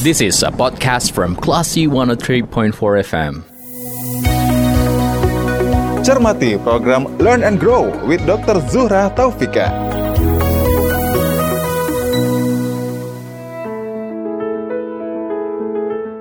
This is a podcast from Classy 103.4 FM. Cermati program Learn and Grow with Dr. Zuhra Taufika.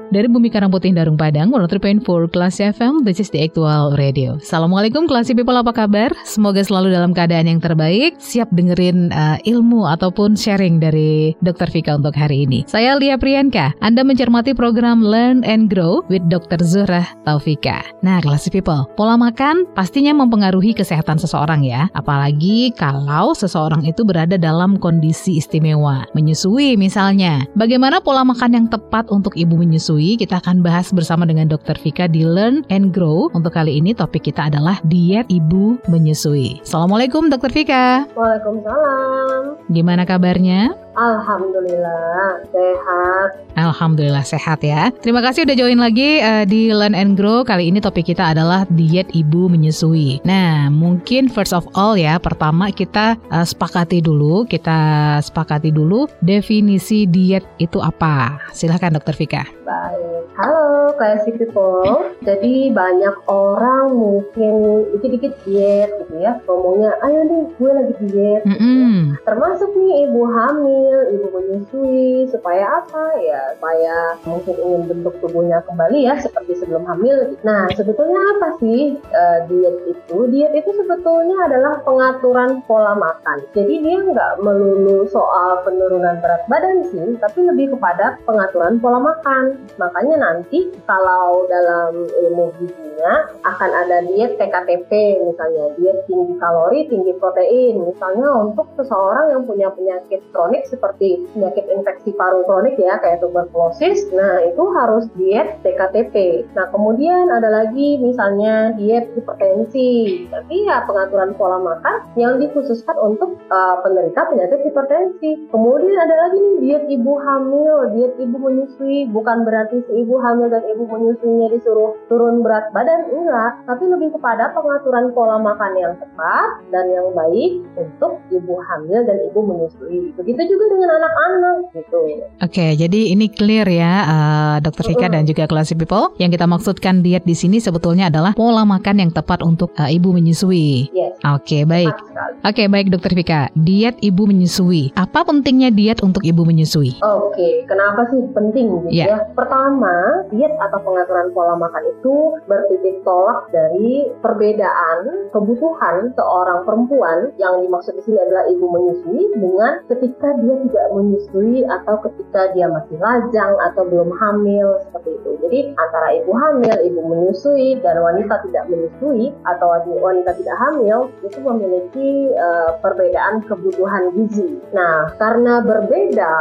Dari Bumi Karang Putih Darung Padang, 103.4 Kelas FM, this is the actual radio. Assalamualaikum Kelas People, apa kabar? Semoga selalu dalam keadaan yang terbaik, siap dengerin uh, ilmu ataupun sharing dari Dr. Vika untuk hari ini. Saya Lia Priyanka, Anda mencermati program Learn and Grow with Dr. Zuhrah Taufika. Nah Kelas People, pola makan pastinya mempengaruhi kesehatan seseorang ya, apalagi kalau seseorang itu berada dalam kondisi istimewa, menyusui misalnya. Bagaimana pola makan yang tepat untuk ibu menyusui? Kita akan bahas bersama dengan Dr. Vika di Learn and Grow. Untuk kali ini topik kita adalah diet ibu menyusui. Assalamualaikum Dr. Vika. Waalaikumsalam. Gimana kabarnya? Alhamdulillah sehat. Alhamdulillah sehat ya. Terima kasih udah join lagi uh, di Learn and Grow. Kali ini topik kita adalah diet ibu menyusui. Nah, mungkin first of all ya, pertama kita uh, sepakati dulu, kita sepakati dulu definisi diet itu apa. Silahkan Dokter Vika. Baik. Halo, Classy People. Jadi banyak orang mungkin dikit-dikit diet gitu ya. Ngomongnya, ayo nih gue lagi diet. Mm -hmm. Termasuk nih ibu hamil, ibu menyusui. Supaya apa ya? Supaya mungkin ingin bentuk tubuhnya kembali ya seperti sebelum hamil. Nah, sebetulnya apa sih uh, diet itu? Diet itu sebetulnya adalah pengaturan pola makan. Jadi dia nggak melulu soal penurunan berat badan sih, tapi lebih kepada pengaturan pola makan. Makanya nanti kalau dalam ilmu gizinya akan ada diet TKTP misalnya, diet tinggi kalori, tinggi protein. Misalnya untuk seseorang yang punya penyakit kronik seperti penyakit infeksi paru kronik ya kayak tuberkulosis, nah itu harus diet TKTP. Nah kemudian ada lagi misalnya diet hipertensi, tapi ya pengaturan pola makan yang dikhususkan untuk uh, penderita penyakit hipertensi. Kemudian ada lagi nih diet ibu hamil, diet ibu menyusui, bukan berarti si ibu hamil dan ibu menyusuinya disuruh turun berat badan, enggak. Tapi lebih kepada pengaturan pola makan yang tepat dan yang baik untuk ibu hamil dan ibu menyusui. Begitu juga dengan anak-anak gitu. Oke, jadi ini clear ya, uh, Dokter Vika uh dan juga Classy People. Yang kita maksudkan diet di sini sebetulnya adalah pola makan yang tepat untuk uh, ibu menyusui. Yes. Oke, baik. Oke, baik Dokter Vika. Diet ibu menyusui. Apa pentingnya diet untuk ibu menyusui? Oke, kenapa sih penting gitu yeah. ya? Pertama, diet atau pengaturan pola makan itu bertitik tolak dari perbedaan kebutuhan seorang perempuan yang dimaksud di sini adalah ibu menyusui dengan ketika dia tidak menyusui atau ketika dia masih lajang atau belum hamil seperti itu. Jadi antara ibu hamil, ibu menyusui dan wanita tidak menyusui atau wanita tidak hamil itu memiliki uh, perbedaan kebutuhan gizi. Nah, karena berbeda,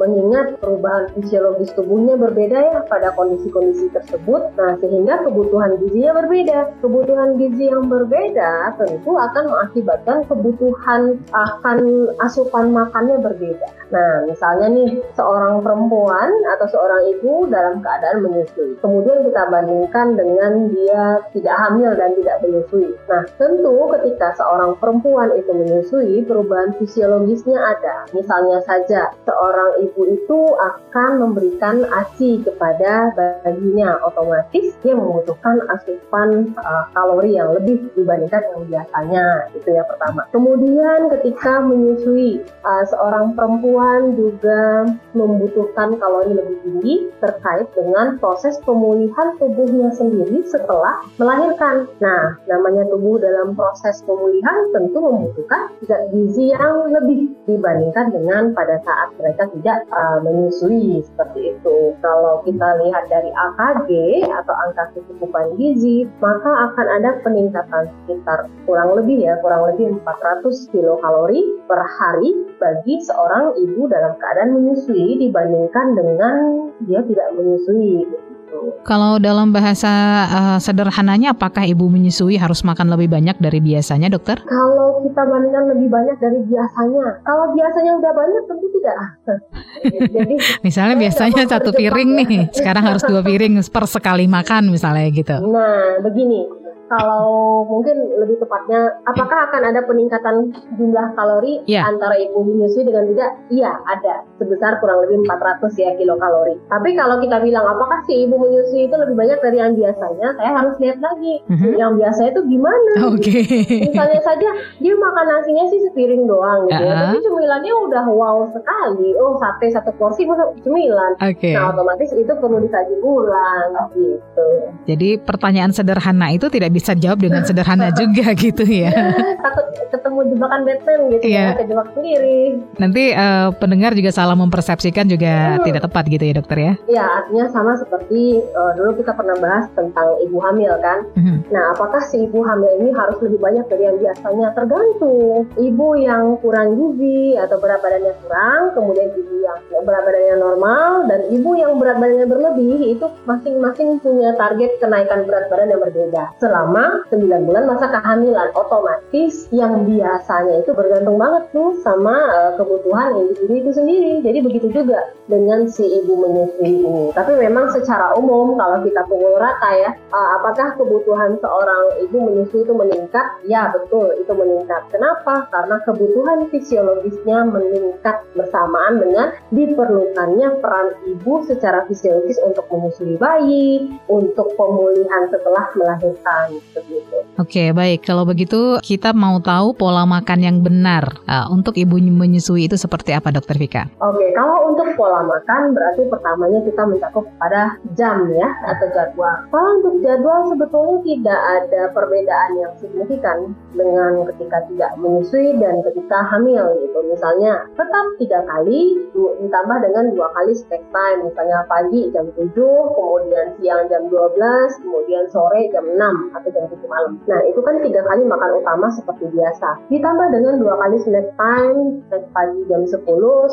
mengingat perubahan fisiologis tubuhnya berbeda pada kondisi-kondisi tersebut, nah sehingga kebutuhan gizinya berbeda. Kebutuhan gizi yang berbeda tentu akan mengakibatkan kebutuhan akan asupan makannya berbeda. Nah, misalnya nih seorang perempuan atau seorang ibu dalam keadaan menyusui. Kemudian kita bandingkan dengan dia tidak hamil dan tidak menyusui. Nah, tentu ketika seorang perempuan itu menyusui, perubahan fisiologisnya ada. Misalnya saja, seorang ibu itu akan memberikan ASI kepada bayinya, otomatis dia membutuhkan asupan uh, kalori yang lebih dibandingkan yang biasanya. Itu ya pertama. Kemudian ketika menyusui, uh, seorang perempuan juga membutuhkan kalori lebih tinggi terkait dengan proses pemulihan tubuhnya sendiri setelah melahirkan. Nah, namanya tubuh dalam proses pemulihan tentu membutuhkan zat gizi yang lebih dibandingkan dengan pada saat mereka tidak uh, menyusui seperti itu. Kalau kita lihat dari AKG atau angka kecukupan gizi, maka akan ada peningkatan sekitar kurang lebih ya, kurang lebih 400 kilokalori per hari bagi seorang ibu dalam keadaan menyusui dibandingkan dengan dia tidak menyusui. Kalau dalam bahasa uh, sederhananya, apakah ibu menyusui harus makan lebih banyak dari biasanya, dokter? Kalau kita bandingkan lebih banyak dari biasanya, kalau biasanya udah banyak tentu tidak. Jadi, misalnya biasanya satu piring nih, sekarang harus dua piring per sekali makan misalnya gitu. Nah, begini kalau mungkin lebih tepatnya, apakah akan ada peningkatan jumlah kalori yeah. antara ibu menyusui dengan tidak? Iya, ada. Sebesar kurang lebih 400 ya kilokalori. Tapi kalau kita bilang apakah si ibu menyusui itu lebih banyak dari yang biasanya, saya harus lihat lagi. Mm-hmm. Yang biasa itu gimana? Oke. Okay. Misalnya saja dia makan nasinya sih sepiring doang gitu uh-huh. ya, tapi cemilannya udah wow sekali. Oh, sate satu porsi cemilan. Okay. Nah, otomatis itu perlu dikaji ulang gitu. Jadi pertanyaan sederhana itu tidak bisa jawab dengan sederhana juga gitu ya. Takut ketemu jebakan Batman gitu yeah. ya, kejebak sendiri. Nanti uh, pendengar juga salah mempersepsikan juga hmm. tidak tepat gitu ya dokter ya? Iya, artinya sama seperti uh, dulu kita pernah bahas tentang ibu hamil kan. Hmm. Nah, apakah si ibu hamil ini harus lebih banyak dari yang biasanya? Tergantung. Ibu yang kurang gizi atau berat badannya kurang, kemudian ibu yang berat badannya normal, dan ibu yang berat badannya berlebih itu masing-masing punya target kenaikan berat badan yang berbeda. Selama 9 bulan masa kehamilan, otomatis yang biasanya itu bergantung banget tuh sama uh, kebutuhan individu itu sendiri. Jadi begitu juga dengan si ibu menyusui ini. Tapi memang secara umum kalau kita pukul rata ya, uh, apakah kebutuhan seorang ibu menyusui itu meningkat? Ya betul, itu meningkat. Kenapa? Karena kebutuhan fisiologisnya meningkat bersamaan dengan diperlukannya peran ibu secara fisiologis untuk menyusui bayi, untuk pemulihan setelah melahirkan begitu. Oke, baik. Kalau begitu kita mau tahu pola makan yang benar uh, untuk ibu menyusui itu seperti apa, Dokter Vika? Oke, kalau untuk pola makan berarti pertamanya kita mencakup pada jam ya atau jadwal. Kalau untuk jadwal sebetulnya tidak ada perbedaan yang signifikan dengan ketika tidak menyusui dan ketika hamil gitu. Misalnya tetap tiga kali ditambah dengan dua kali snack time. Misalnya pagi jam 7, kemudian siang jam 12, kemudian sore jam 6 atau jam 7 malam. Nah itu kan tiga kali makan utama seperti biasa. Ditambah dengan dua kali snack time, snack pagi jam 10,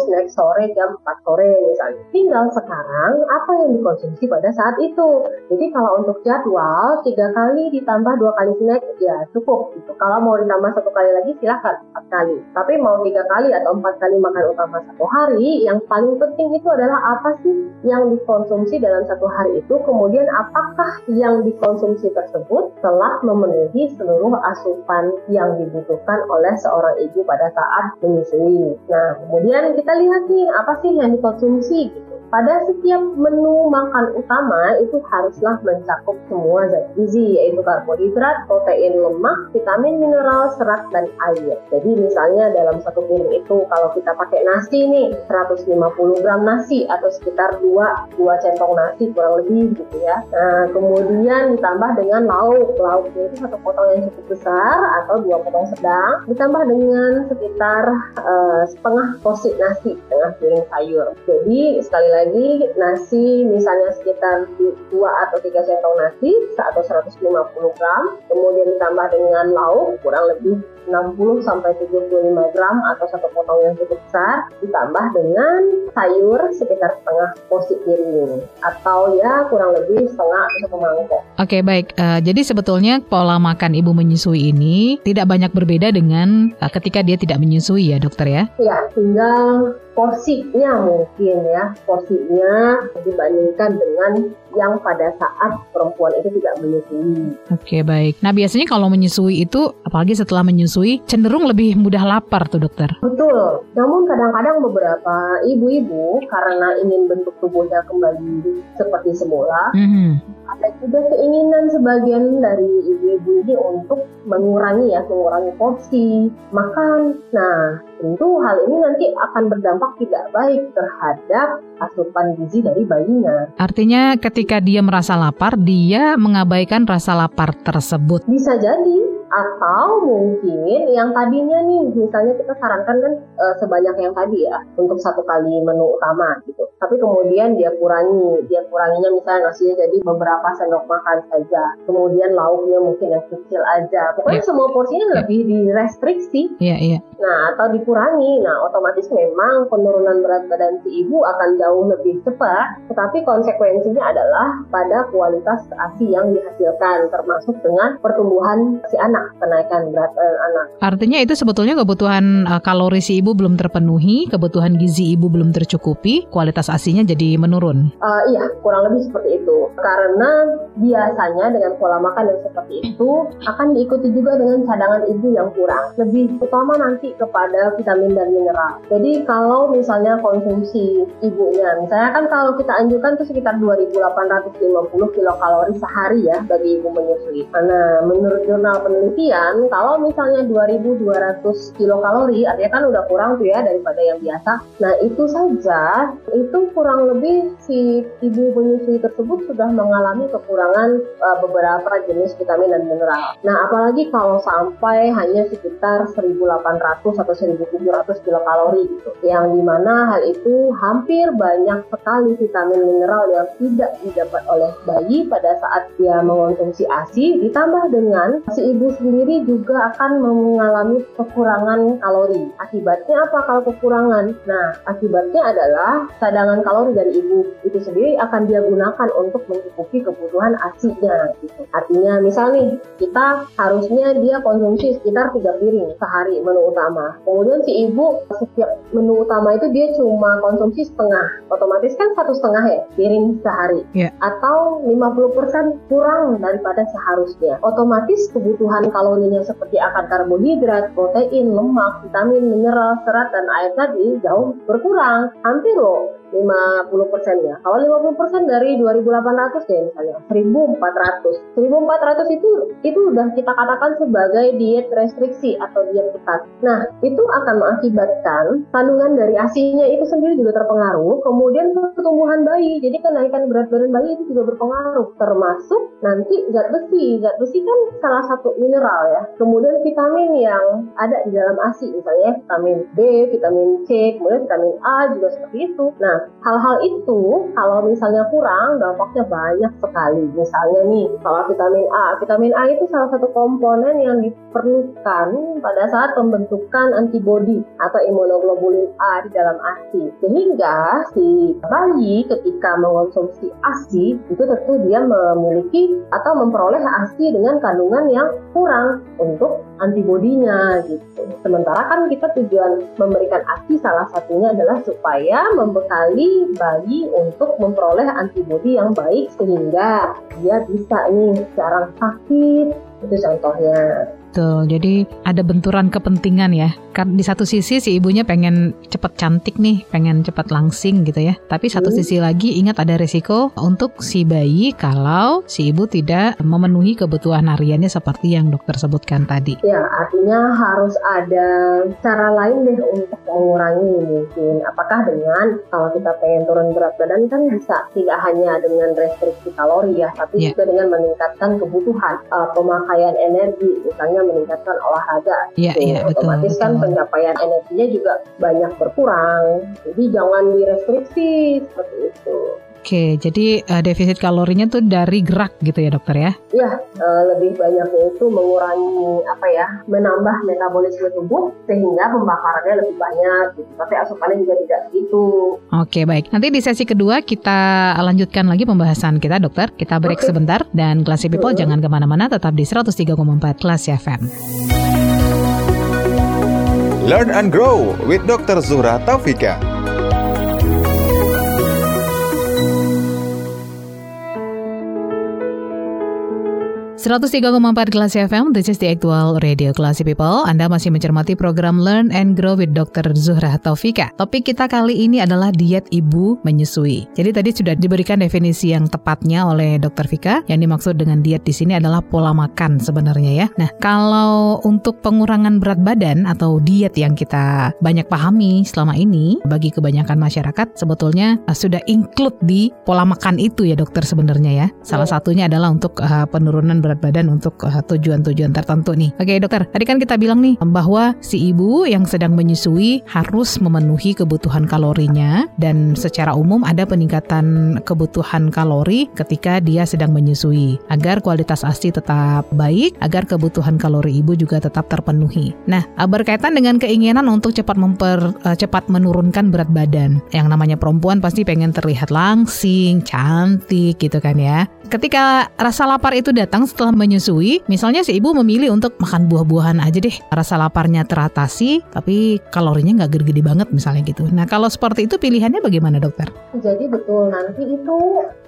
snack sore jam 4 sore misalnya. Tinggal sekarang apa yang dikonsumsi pada saat itu. Jadi kalau untuk jadwal tiga kali ditambah dua kali snack ya cukup gitu. Kalau mau ditambah satu kali lagi silahkan empat kali. Tapi mau tiga kali atau empat kali makan utama satu hari, yang paling penting itu adalah apa sih yang dikonsumsi dalam satu hari itu. Kemudian apakah yang dikonsumsi tersebut telah memenuhi seluruh asupan yang dibutuhkan oleh seorang ibu pada saat menyusui. Nah, kemudian kita lihat nih apa sih yang dikonsumsi gitu. Pada setiap menu makan utama itu haruslah mencakup semua zat gizi yaitu karbohidrat, protein, lemak, vitamin, mineral, serat, dan air. Jadi misalnya dalam satu piring itu kalau kita pakai nasi nih 150 gram nasi atau sekitar 2, 2 centong nasi kurang lebih gitu ya. Nah kemudian ditambah dengan lauk. Lauknya itu satu potong yang cukup besar atau dua potong sedang ditambah dengan sekitar uh, setengah porsi nasi, setengah piring sayur. Jadi sekali lagi nasi misalnya sekitar 2 atau 3 sendok nasi atau 150 gram kemudian ditambah dengan lauk kurang lebih 60 sampai 75 gram atau satu potong yang cukup besar ditambah dengan sayur sekitar setengah porsi piring atau ya kurang lebih setengah atau satu mangkok. Oke baik, uh, jadi sebetulnya pola makan ibu menyusui ini tidak banyak berbeda dengan uh, ketika dia tidak menyusui ya dokter ya? Ya, tinggal porsinya mungkin ya porsinya dibandingkan dengan yang pada saat perempuan itu tidak menyusui. Oke baik. Nah biasanya kalau menyusui itu apalagi setelah menyusui cenderung lebih mudah lapar tuh dokter. Betul. Namun kadang-kadang beberapa ibu-ibu karena ingin bentuk tubuhnya kembali seperti semula, mm -hmm. Ada juga keinginan sebagian dari ibu-ibu ini untuk mengurangi ya mengurangi porsi makan. Nah tentu hal ini nanti akan berdampak tidak baik terhadap asupan gizi dari bayinya. Artinya ketika dia merasa lapar, dia mengabaikan rasa lapar tersebut. Bisa jadi atau mungkin yang tadinya nih misalnya kita sarankan kan e, sebanyak yang tadi ya untuk satu kali menu utama gitu tapi kemudian dia kurangi dia kuranginya misalnya nasinya jadi beberapa sendok makan saja kemudian lauknya mungkin yang kecil aja pokoknya yeah. semua porsinya yeah. lebih direstriksi yeah, yeah. nah atau dikurangi nah otomatis memang penurunan berat badan si ibu akan jauh lebih cepat tetapi konsekuensinya adalah pada kualitas asi yang dihasilkan termasuk dengan pertumbuhan si anak kenaikan berat uh, anak. Artinya itu sebetulnya kebutuhan uh, kalori si ibu belum terpenuhi, kebutuhan gizi ibu belum tercukupi, kualitas ASINYA jadi menurun. Uh, iya, kurang lebih seperti itu. Karena biasanya dengan pola makan yang seperti itu akan diikuti juga dengan cadangan ibu yang kurang. Lebih utama nanti kepada vitamin dan mineral. Jadi kalau misalnya konsumsi ibunya, misalnya kan kalau kita anjurkan itu sekitar 2.850 kilokalori sehari ya bagi ibu menyusui. Nah, menurut jurnal penelitian, kalau misalnya 2.200 kilokalori, artinya kan udah kurang tuh ya daripada yang biasa. Nah, itu saja, itu kurang lebih si ibu menyusui tersebut sudah mengalami kekurangan uh, beberapa jenis vitamin dan mineral. Nah, apalagi kalau sampai hanya sekitar 1.800 atau 1.700 kilokalori gitu, yang di mana hal itu hampir banyak sekali vitamin mineral yang tidak didapat oleh bayi pada saat dia mengonsumsi ASI, ditambah dengan si ibu sendiri juga akan mengalami kekurangan kalori. Akibatnya apa kalau kekurangan? Nah, akibatnya adalah cadangan kalori dari ibu itu sendiri akan dia gunakan untuk mencukupi kebutuhan asinya. Gitu. Artinya, misal nih, kita harusnya dia konsumsi sekitar 3 piring sehari menu utama. Kemudian si ibu setiap menu utama itu dia cuma konsumsi setengah. Otomatis kan satu setengah ya piring sehari. Yeah. Atau 50% kurang daripada seharusnya. Otomatis kebutuhan kalorinya seperti akar karbohidrat, protein, lemak, vitamin, mineral, serat, dan air tadi jauh berkurang. Hampir loh 50 persennya. Kalau 50 persen dari 2.800 ya misalnya 1.400. 1.400 itu itu udah kita katakan sebagai diet restriksi atau diet ketat. Nah itu akan mengakibatkan kandungan dari asinya itu sendiri juga terpengaruh. Kemudian pertumbuhan bayi, jadi kenaikan berat badan bayi itu juga berpengaruh. Termasuk nanti zat besi. Zat besi kan salah satu mineral ya. Kemudian vitamin yang ada di dalam ASI misalnya vitamin B, vitamin C, kemudian vitamin A juga seperti itu. Nah hal-hal itu kalau misalnya kurang dampaknya banyak sekali. Misalnya nih, kalau vitamin A, vitamin A itu salah satu komponen yang diperlukan pada saat pembentukan antibodi atau imunoglobulin A di dalam ASI. Sehingga si bayi ketika mengonsumsi ASI itu tentu dia memiliki atau memperoleh ASI dengan kandungan yang kurang untuk antibodinya gitu. Sementara kan kita tujuan memberikan ASI salah satunya adalah supaya membekali bayi untuk memperoleh antibodi yang baik sehingga dia bisa nih jarang sakit itu contohnya. Betul. Jadi ada benturan kepentingan ya. Kan di satu sisi si ibunya pengen cepet cantik nih, pengen cepet langsing gitu ya. Tapi satu hmm. sisi lagi ingat ada resiko untuk si bayi kalau si ibu tidak memenuhi kebutuhan hariannya seperti yang dokter sebutkan tadi. Ya, artinya harus ada cara lain deh untuk mengurangi mungkin. Apakah dengan kalau kita pengen turun berat badan kan bisa tidak hanya dengan restriksi kalori ya, tapi yeah. juga dengan meningkatkan kebutuhan uh, pemakaian energi misalnya meningkatkan olahraga. Iya, iya, betul. Otomatis kan pencapaian energinya juga banyak berkurang. Jadi jangan direstriksi seperti itu. Oke, jadi uh, defisit kalorinya tuh dari gerak gitu ya dokter ya? Iya, uh, lebih banyaknya itu mengurangi apa ya, menambah metabolisme tubuh sehingga pembakarannya lebih banyak gitu. Tapi asupannya juga tidak segitu. Oke, baik. Nanti di sesi kedua kita lanjutkan lagi pembahasan kita dokter. Kita break okay. sebentar dan kelas People hmm. jangan ke mana-mana, tetap di 103,4 kelas FM. Learn and grow with Dr. Zuhra Taufika. 103,4 kelas FM, this is the actual radio Classy People. Anda masih mencermati program Learn and Grow with Dr. Zuhra Taufika. Topik kita kali ini adalah diet ibu menyusui. Jadi tadi sudah diberikan definisi yang tepatnya oleh Dr. Vika. Yang dimaksud dengan diet di sini adalah pola makan sebenarnya ya. Nah, kalau untuk pengurangan berat badan atau diet yang kita banyak pahami selama ini bagi kebanyakan masyarakat sebetulnya uh, sudah include di pola makan itu ya dokter sebenarnya ya. Salah satunya adalah untuk uh, penurunan berat berat badan untuk uh, tujuan-tujuan tertentu nih. Oke dokter, tadi kan kita bilang nih bahwa si ibu yang sedang menyusui harus memenuhi kebutuhan kalorinya dan secara umum ada peningkatan kebutuhan kalori ketika dia sedang menyusui agar kualitas ASI tetap baik, agar kebutuhan kalori ibu juga tetap terpenuhi. Nah, uh, berkaitan dengan keinginan untuk cepat memper uh, cepat menurunkan berat badan. Yang namanya perempuan pasti pengen terlihat langsing, cantik gitu kan ya. Ketika rasa lapar itu datang setelah menyusui, misalnya si ibu memilih untuk makan buah-buahan aja deh, rasa laparnya teratasi, tapi kalorinya nggak gede-gede banget misalnya gitu. Nah kalau seperti itu pilihannya bagaimana dokter? Jadi betul nanti itu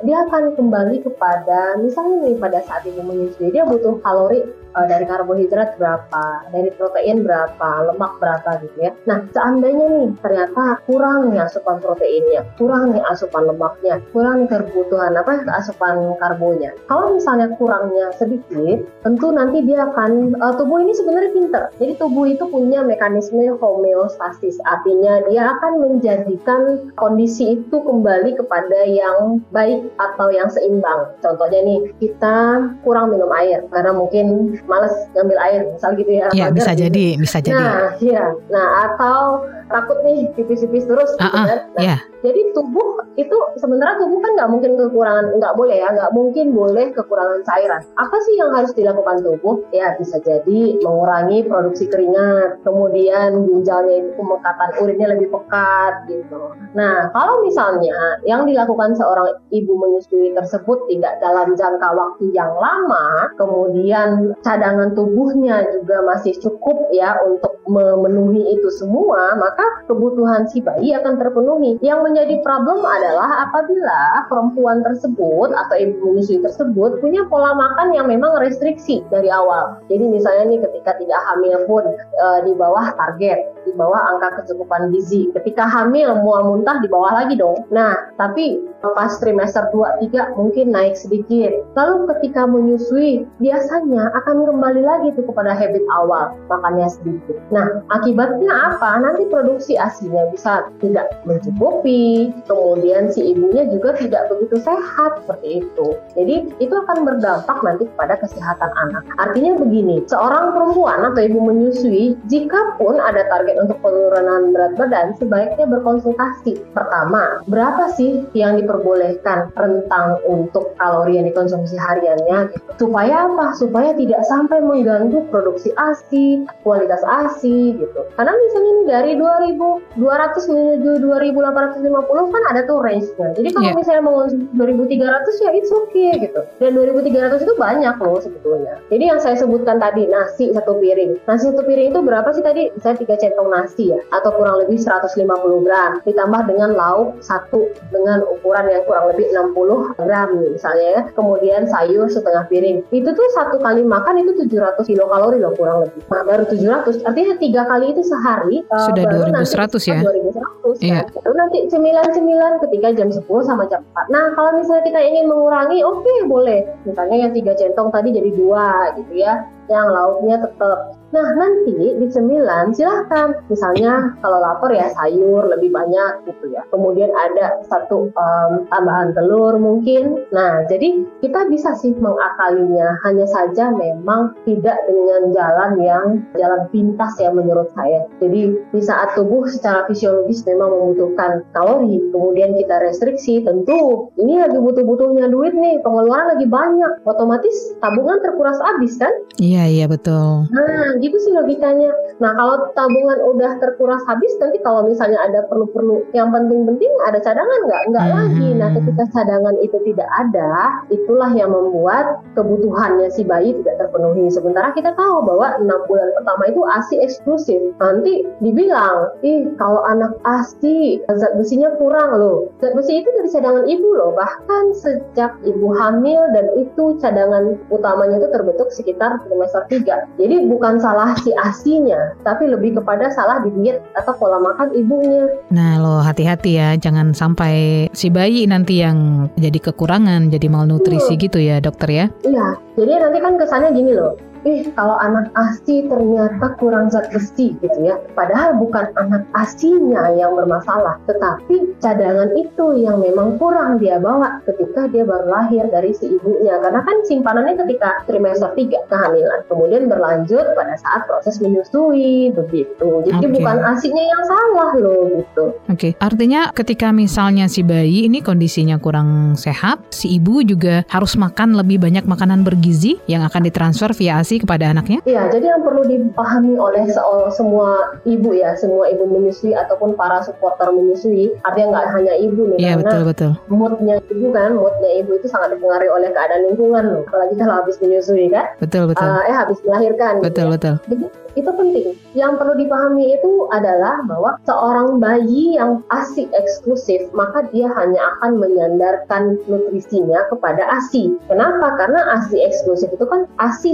dia akan kembali kepada misalnya nih pada saat ibu menyusui dia butuh kalori uh, dari karbohidrat berapa, dari protein berapa, lemak berapa gitu ya. Nah, seandainya nih ternyata kurang nih asupan proteinnya, kurang nih asupan lemaknya, kurang nih kebutuhan apa asupan karbonya. Kalau misalnya kurangnya sedikit, tentu nanti dia akan uh, tubuh ini sebenarnya pinter. Jadi tubuh itu punya mekanisme homeostasis, artinya dia akan menjadikan kondisi itu kembali kepada yang baik atau yang seimbang. Contohnya nih, kita kurang minum air karena mungkin males ngambil air misal gitu ya. Iya bisa gitu. jadi, bisa jadi. Nah, iya. Nah atau takut nih pipis-pipis terus uh -uh, kan. Nah, yeah. Jadi tubuh itu sebenarnya tubuh kan nggak mungkin kekurangan, nggak boleh ya, nggak mungkin boleh kekurangan cairan. Apa sih yang harus dilakukan tubuh? Ya bisa jadi mengurangi produksi keringat, kemudian ginjalnya itu pemekatan urinnya lebih pekat gitu. Nah kalau misalnya yang dilakukan seorang ibu menyusui tersebut tidak dalam jangka waktu yang lama, kemudian cadangan tubuhnya juga masih cukup ya untuk memenuhi itu semua, maka kebutuhan si bayi akan terpenuhi. Yang menjadi problem adalah apabila perempuan tersebut atau ibu menyusui tersebut punya pola makan yang memang restriksi dari awal. Jadi misalnya nih ketika tidak hamil pun e, di bawah target, di bawah angka kecukupan gizi. Ketika hamil mual muntah di bawah lagi dong. Nah, tapi pas trimester 2 3 mungkin naik sedikit. Lalu ketika menyusui biasanya akan kembali lagi tuh kepada habit awal, makannya sedikit. Nah, akibatnya apa? Nanti produksi asinya bisa tidak mencukupi, kemudian si ibunya juga tidak begitu sehat seperti itu. Jadi itu akan berdampak nanti kepada kesehatan anak. Artinya begini, seorang perempuan atau ibu menyusui, jika pun ada target untuk penurunan berat badan, sebaiknya berkonsultasi. Pertama, berapa sih yang diperbolehkan rentang untuk kalori yang dikonsumsi hariannya gitu. Supaya apa? Supaya tidak sampai mengganggu produksi ASI, kualitas ASI gitu. Karena misalnya dari 2200 menuju 2850 50 kan ada tuh range-nya. Jadi kalau yeah. misalnya mau 2300 ya it's okay gitu. Dan 2300 itu banyak loh sebetulnya. Jadi yang saya sebutkan tadi nasi satu piring. Nasi satu piring itu berapa sih tadi? Saya tiga centong nasi ya atau kurang lebih 150 gram ditambah dengan lauk satu dengan ukuran yang kurang lebih 60 gram misalnya ya. Kemudian sayur setengah piring. Itu tuh satu kali makan itu 700 kilokalori loh kurang lebih. Nah, baru 700 artinya tiga kali itu sehari sudah uh, 2100 ya. 2100 iya. Kan? Lalu nanti cemilan-cemilan ketika jam 10 sama jam 4. Nah, kalau misalnya kita ingin mengurangi, oke okay, boleh. Misalnya yang tiga centong tadi jadi dua gitu ya yang lauknya tetap. Nah nanti di cemilan silahkan misalnya kalau lapar ya sayur lebih banyak gitu ya. Kemudian ada satu um, tambahan telur mungkin. Nah jadi kita bisa sih mengakalinya. Hanya saja memang tidak dengan jalan yang jalan pintas ya menurut saya. Jadi di saat tubuh secara fisiologis memang membutuhkan kalori, kemudian kita restriksi, tentu ini lagi butuh-butuhnya duit nih, pengeluaran lagi banyak, otomatis tabungan terkuras habis kan? Iya. Iya, betul. Nah, gitu sih logikanya. Nah, kalau tabungan udah terkuras habis, nanti kalau misalnya ada perlu-perlu yang penting-penting, ada cadangan nggak? Nggak hmm. lagi. Nah, ketika cadangan itu tidak ada, itulah yang membuat kebutuhannya si bayi tidak terpenuhi. Sementara kita tahu bahwa enam bulan pertama itu ASI eksklusif. Nanti dibilang, ih kalau anak ASI zat besinya kurang loh. Zat besi itu dari cadangan ibu loh. Bahkan sejak ibu hamil dan itu cadangan utamanya itu terbentuk sekitar semester 3. Jadi bukan salah si asinya, tapi lebih kepada salah di diet atau pola makan ibunya. Nah lo hati-hati ya, jangan sampai si bayi nanti yang jadi kekurangan, jadi malnutrisi hmm. gitu ya dokter ya. Iya, jadi nanti kan kesannya gini loh, ih kalau anak ASI ternyata kurang zat besi gitu ya. Padahal bukan anak ASInya yang bermasalah, tetapi cadangan itu yang memang kurang dia bawa ketika dia baru lahir dari si ibunya. Karena kan simpanannya ketika trimester 3 kehamilan, kemudian berlanjut pada saat proses menyusui begitu. Jadi okay. bukan ASInya yang salah loh gitu. Oke, okay. artinya ketika misalnya si bayi ini kondisinya kurang sehat, si ibu juga harus makan lebih banyak makanan bergizi yang akan ditransfer via ASI ASI kepada anaknya? Iya, jadi yang perlu dipahami oleh semua ibu ya, semua ibu menyusui ataupun para supporter menyusui, artinya nggak hanya ibu nih, iya, betul, betul. moodnya ibu kan, moodnya ibu itu sangat dipengaruhi oleh keadaan lingkungan loh, apalagi kalau habis menyusui kan? Betul, betul. Uh, eh habis melahirkan. Betul, gitu betul. Jadi itu penting. Yang perlu dipahami itu adalah bahwa seorang bayi yang asik eksklusif, maka dia hanya akan menyandarkan nutrisinya kepada ASI. Kenapa? Karena ASI eksklusif itu kan ASI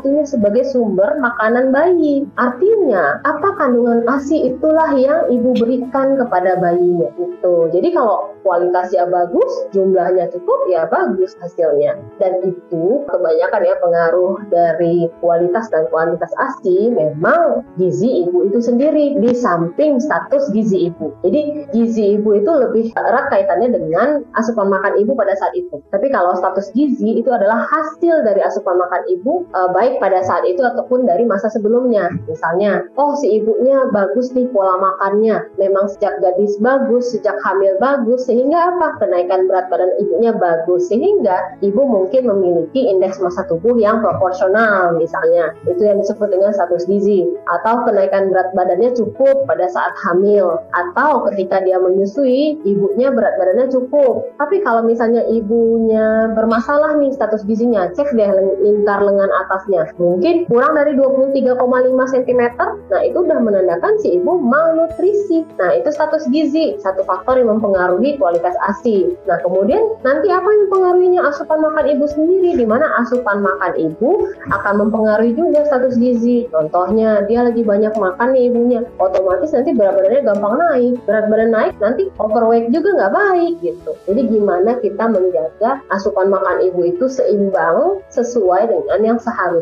satu-satunya sebagai sumber makanan bayi. Artinya, apa kandungan ASI itulah yang ibu berikan kepada bayinya. Itu. Jadi kalau kualitasnya bagus, jumlahnya cukup, ya bagus hasilnya. Dan itu kebanyakan ya pengaruh dari kualitas dan kuantitas ASI memang gizi ibu itu sendiri di samping status gizi ibu. Jadi gizi ibu itu lebih erat kaitannya dengan asupan makan ibu pada saat itu. Tapi kalau status gizi itu adalah hasil dari asupan makan ibu e, baik pada saat itu ataupun dari masa sebelumnya. Misalnya, oh si ibunya bagus nih pola makannya, memang sejak gadis bagus, sejak hamil bagus, sehingga apa? Kenaikan berat badan ibunya bagus, sehingga ibu mungkin memiliki indeks massa tubuh yang proporsional misalnya. Itu yang disebut dengan status gizi atau kenaikan berat badannya cukup pada saat hamil atau ketika dia menyusui ibunya berat badannya cukup tapi kalau misalnya ibunya bermasalah nih status gizinya cek deh lingkar lengan atasnya mungkin kurang dari 23,5 cm nah itu udah menandakan si ibu malnutrisi. Nah itu status gizi satu faktor yang mempengaruhi kualitas ASI. Nah kemudian nanti apa yang mempengaruhinya asupan makan ibu sendiri? Di mana asupan makan ibu akan mempengaruhi juga status gizi. Contohnya dia lagi banyak makan nih ibunya. Otomatis nanti berat badannya gampang naik. Berat badan naik nanti overweight juga nggak baik gitu. Jadi gimana kita menjaga asupan makan ibu itu seimbang sesuai dengan yang seharusnya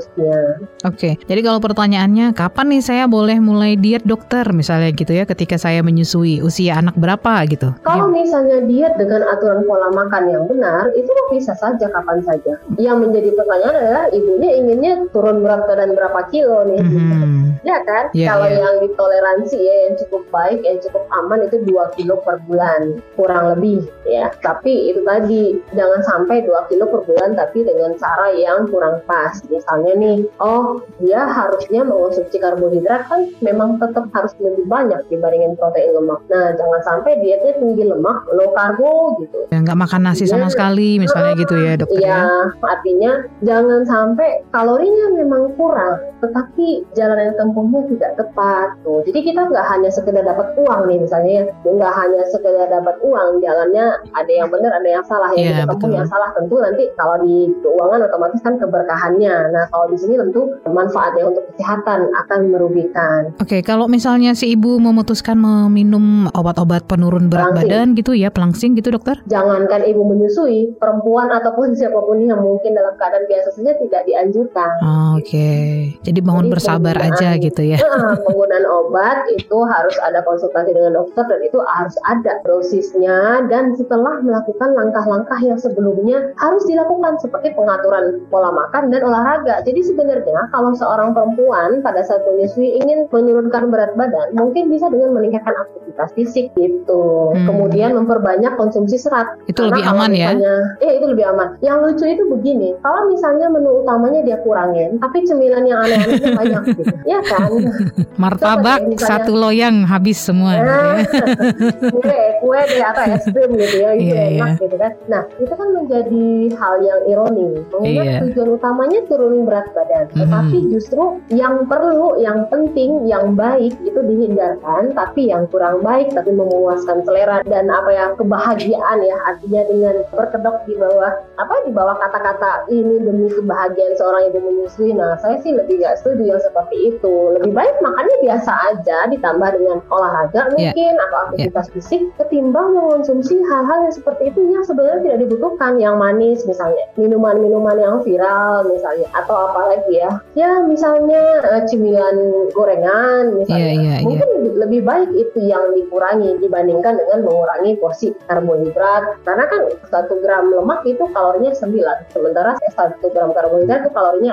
oke jadi kalau pertanyaannya kapan nih saya boleh mulai diet dokter misalnya gitu ya ketika saya menyusui usia anak berapa gitu kalau ya. misalnya diet dengan aturan pola makan yang benar itu bisa saja kapan saja yang menjadi pertanyaan adalah ibunya inginnya turun berat badan berapa kilo nih mm -hmm. Ya kan? Yeah, Kalau yeah. yang ditoleransi ya yang cukup baik, yang cukup aman itu 2 kilo per bulan, kurang lebih ya. Tapi itu tadi jangan sampai 2 kilo per bulan tapi dengan cara yang kurang pas. Misalnya nih, oh dia harusnya mengonsumsi karbohidrat kan memang tetap harus lebih banyak dibandingin protein lemak. Nah, jangan sampai dietnya tinggi lemak, low karbo gitu. Ya nggak makan nasi ya, sama sekali misalnya gitu ya dokter ya. ya. artinya jangan sampai kalorinya memang kurang, tetapi jalan yang tempuhnya tidak tepat tuh. Jadi kita nggak hanya sekedar dapat uang nih misalnya, ya. nggak hanya sekedar dapat uang, jalannya ada yang benar, ada yang salah. Yang yeah, tempuh yang salah tentu nanti kalau di keuangan otomatis kan keberkahannya. Nah kalau di sini tentu manfaatnya untuk kesehatan akan merugikan. Oke, okay, kalau misalnya si ibu memutuskan meminum obat-obat penurun berat pelangsing. badan gitu ya, pelangsing gitu dokter? Jangankan ibu menyusui, perempuan ataupun siapa pun yang mungkin dalam keadaan biasa saja tidak dianjurkan. Oh, Oke, okay. jadi mohon Jadi, bersabar aja gitu ya. penggunaan obat itu harus ada konsultasi dengan dokter dan itu harus ada dosisnya dan setelah melakukan langkah-langkah yang sebelumnya harus dilakukan seperti pengaturan pola makan dan olahraga. Jadi sebenarnya kalau seorang perempuan pada saat menyusui ingin menurunkan berat badan, mungkin bisa dengan meningkatkan aktivitas fisik gitu. Hmm. Kemudian memperbanyak konsumsi serat. Itu Karena lebih aman ya? misalnya, ya? Iya itu lebih aman. Yang lucu itu begini, kalau misalnya menu utamanya dia kurangin, tapi cemilan yang aneh-anehnya banyak gitu. Ya kan? Martabak satu loyang habis semua. Nah, kue, kue deh atau es krim gitu ya, itu yeah, enak yeah. gitu kan. Nah itu kan menjadi hal yang ironi. Mengingat yeah. tujuan utamanya turun berat badan, mm. tetapi justru yang perlu, yang penting, yang baik itu dihindarkan, tapi yang kurang baik tapi memuaskan selera dan apa yang kebahagiaan ya artinya dengan berkedok di bawah apa di bawah kata-kata ini demi kebahagiaan seorang ibu menyusui. Nah saya sih lebih gak setuju yang seperti itu. Lebih baik makannya biasa aja ditambah dengan olahraga iya. mungkin yeah. atau aktivitas yeah. fisik ketimbang mengonsumsi hal-hal yang seperti itu yang sebenarnya tidak dibutuhkan yang manis misalnya minuman-minuman yang viral misalnya atau apa lagi ya ya misalnya uh, cemilan gorengan misalnya yeah, yeah, iya. mungkin yeah. Lebih, lebih baik itu yang dikurangi dibandingkan dengan mengurangi porsi karbohidrat. Karena kan satu gram lemak itu kalorinya 9, sementara satu gram karbohidrat itu kalorinya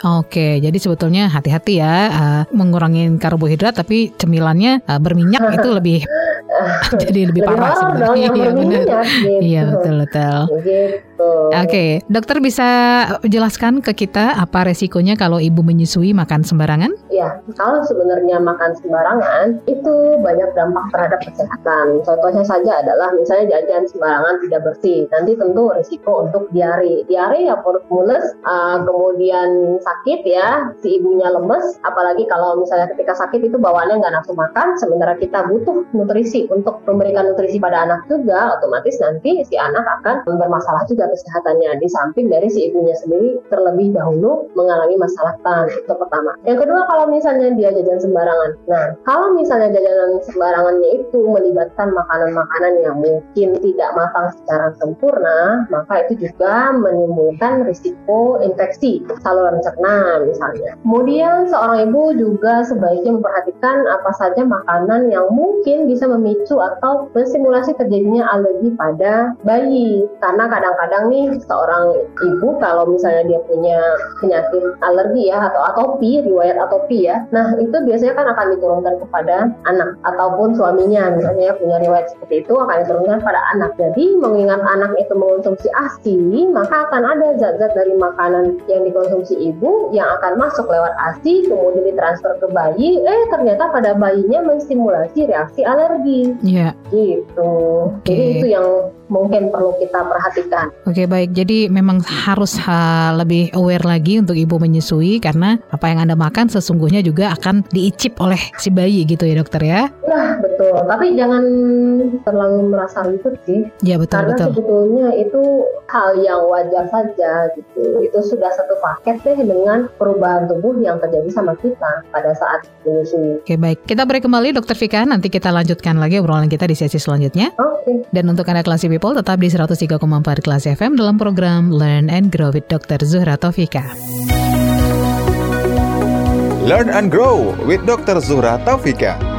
4. Oke, jadi sebetulnya hati-hati ya uh, mengurangi karbohidrat tapi cemilannya uh, berminyak itu lebih jadi lebih, lebih parah sebenarnya. Iya benar. Gitu. Iya betul betul. Gitu. Oke, okay. dokter bisa jelaskan ke kita apa resikonya kalau ibu menyusui makan sembarangan? Ya, kalau sebenarnya makan sembarangan itu banyak dampak terhadap kesehatan. Contohnya saja adalah misalnya jajan sembarangan tidak bersih, nanti tentu risiko untuk diare. Diare ya perut mules, uh, kemudian sakit ya, si ibunya lemes, apalagi kalau misalnya ketika sakit itu bawaannya nggak nafsu makan, sementara kita butuh nutrisi untuk memberikan nutrisi pada anak juga, otomatis nanti si anak akan bermasalah juga kesehatannya di samping dari si ibunya sendiri terlebih dahulu mengalami masalah tan itu pertama. Yang kedua kalau misalnya dia jajan sembarangan. Nah kalau misalnya jajanan sembarangannya itu melibatkan makanan-makanan yang mungkin tidak matang secara sempurna maka itu juga menimbulkan risiko infeksi saluran cerna misalnya. Kemudian seorang ibu juga sebaiknya memperhatikan apa saja makanan yang mungkin bisa memicu atau mensimulasi terjadinya alergi pada bayi. Karena kadang-kadang kadang nih seorang ibu kalau misalnya dia punya penyakit alergi ya atau atopi, riwayat atopi ya. Nah, itu biasanya kan akan diturunkan kepada anak ataupun suaminya misalnya ya, punya riwayat seperti itu akan diturunkan pada anak. Jadi, mengingat anak itu mengonsumsi ASI, maka akan ada zat-zat dari makanan yang dikonsumsi ibu yang akan masuk lewat ASI kemudian ditransfer ke bayi, eh ternyata pada bayinya menstimulasi reaksi alergi. Iya. Yeah. Gitu. Okay. Jadi itu yang mungkin perlu kita perhatikan. Oke baik, jadi memang harus ha, lebih aware lagi untuk ibu menyusui karena apa yang anda makan sesungguhnya juga akan diicip oleh si bayi gitu ya dokter ya? Nah betul, tapi jangan terlalu merasa ribet sih. Ya betul karena betul. Sebetulnya itu hal yang wajar saja gitu. Itu sudah satu paket deh dengan perubahan tubuh yang terjadi sama kita pada saat menyusui. Oke baik, kita break kembali dokter Vika, nanti kita lanjutkan lagi obrolan kita di sesi selanjutnya. Oke. Dan untuk anda kelas People tetap di 103,4 kelas FM dalam program Learn and Grow with Dr. Zuhra Taufika. Learn and Grow with Dr. Zuhra Taufika.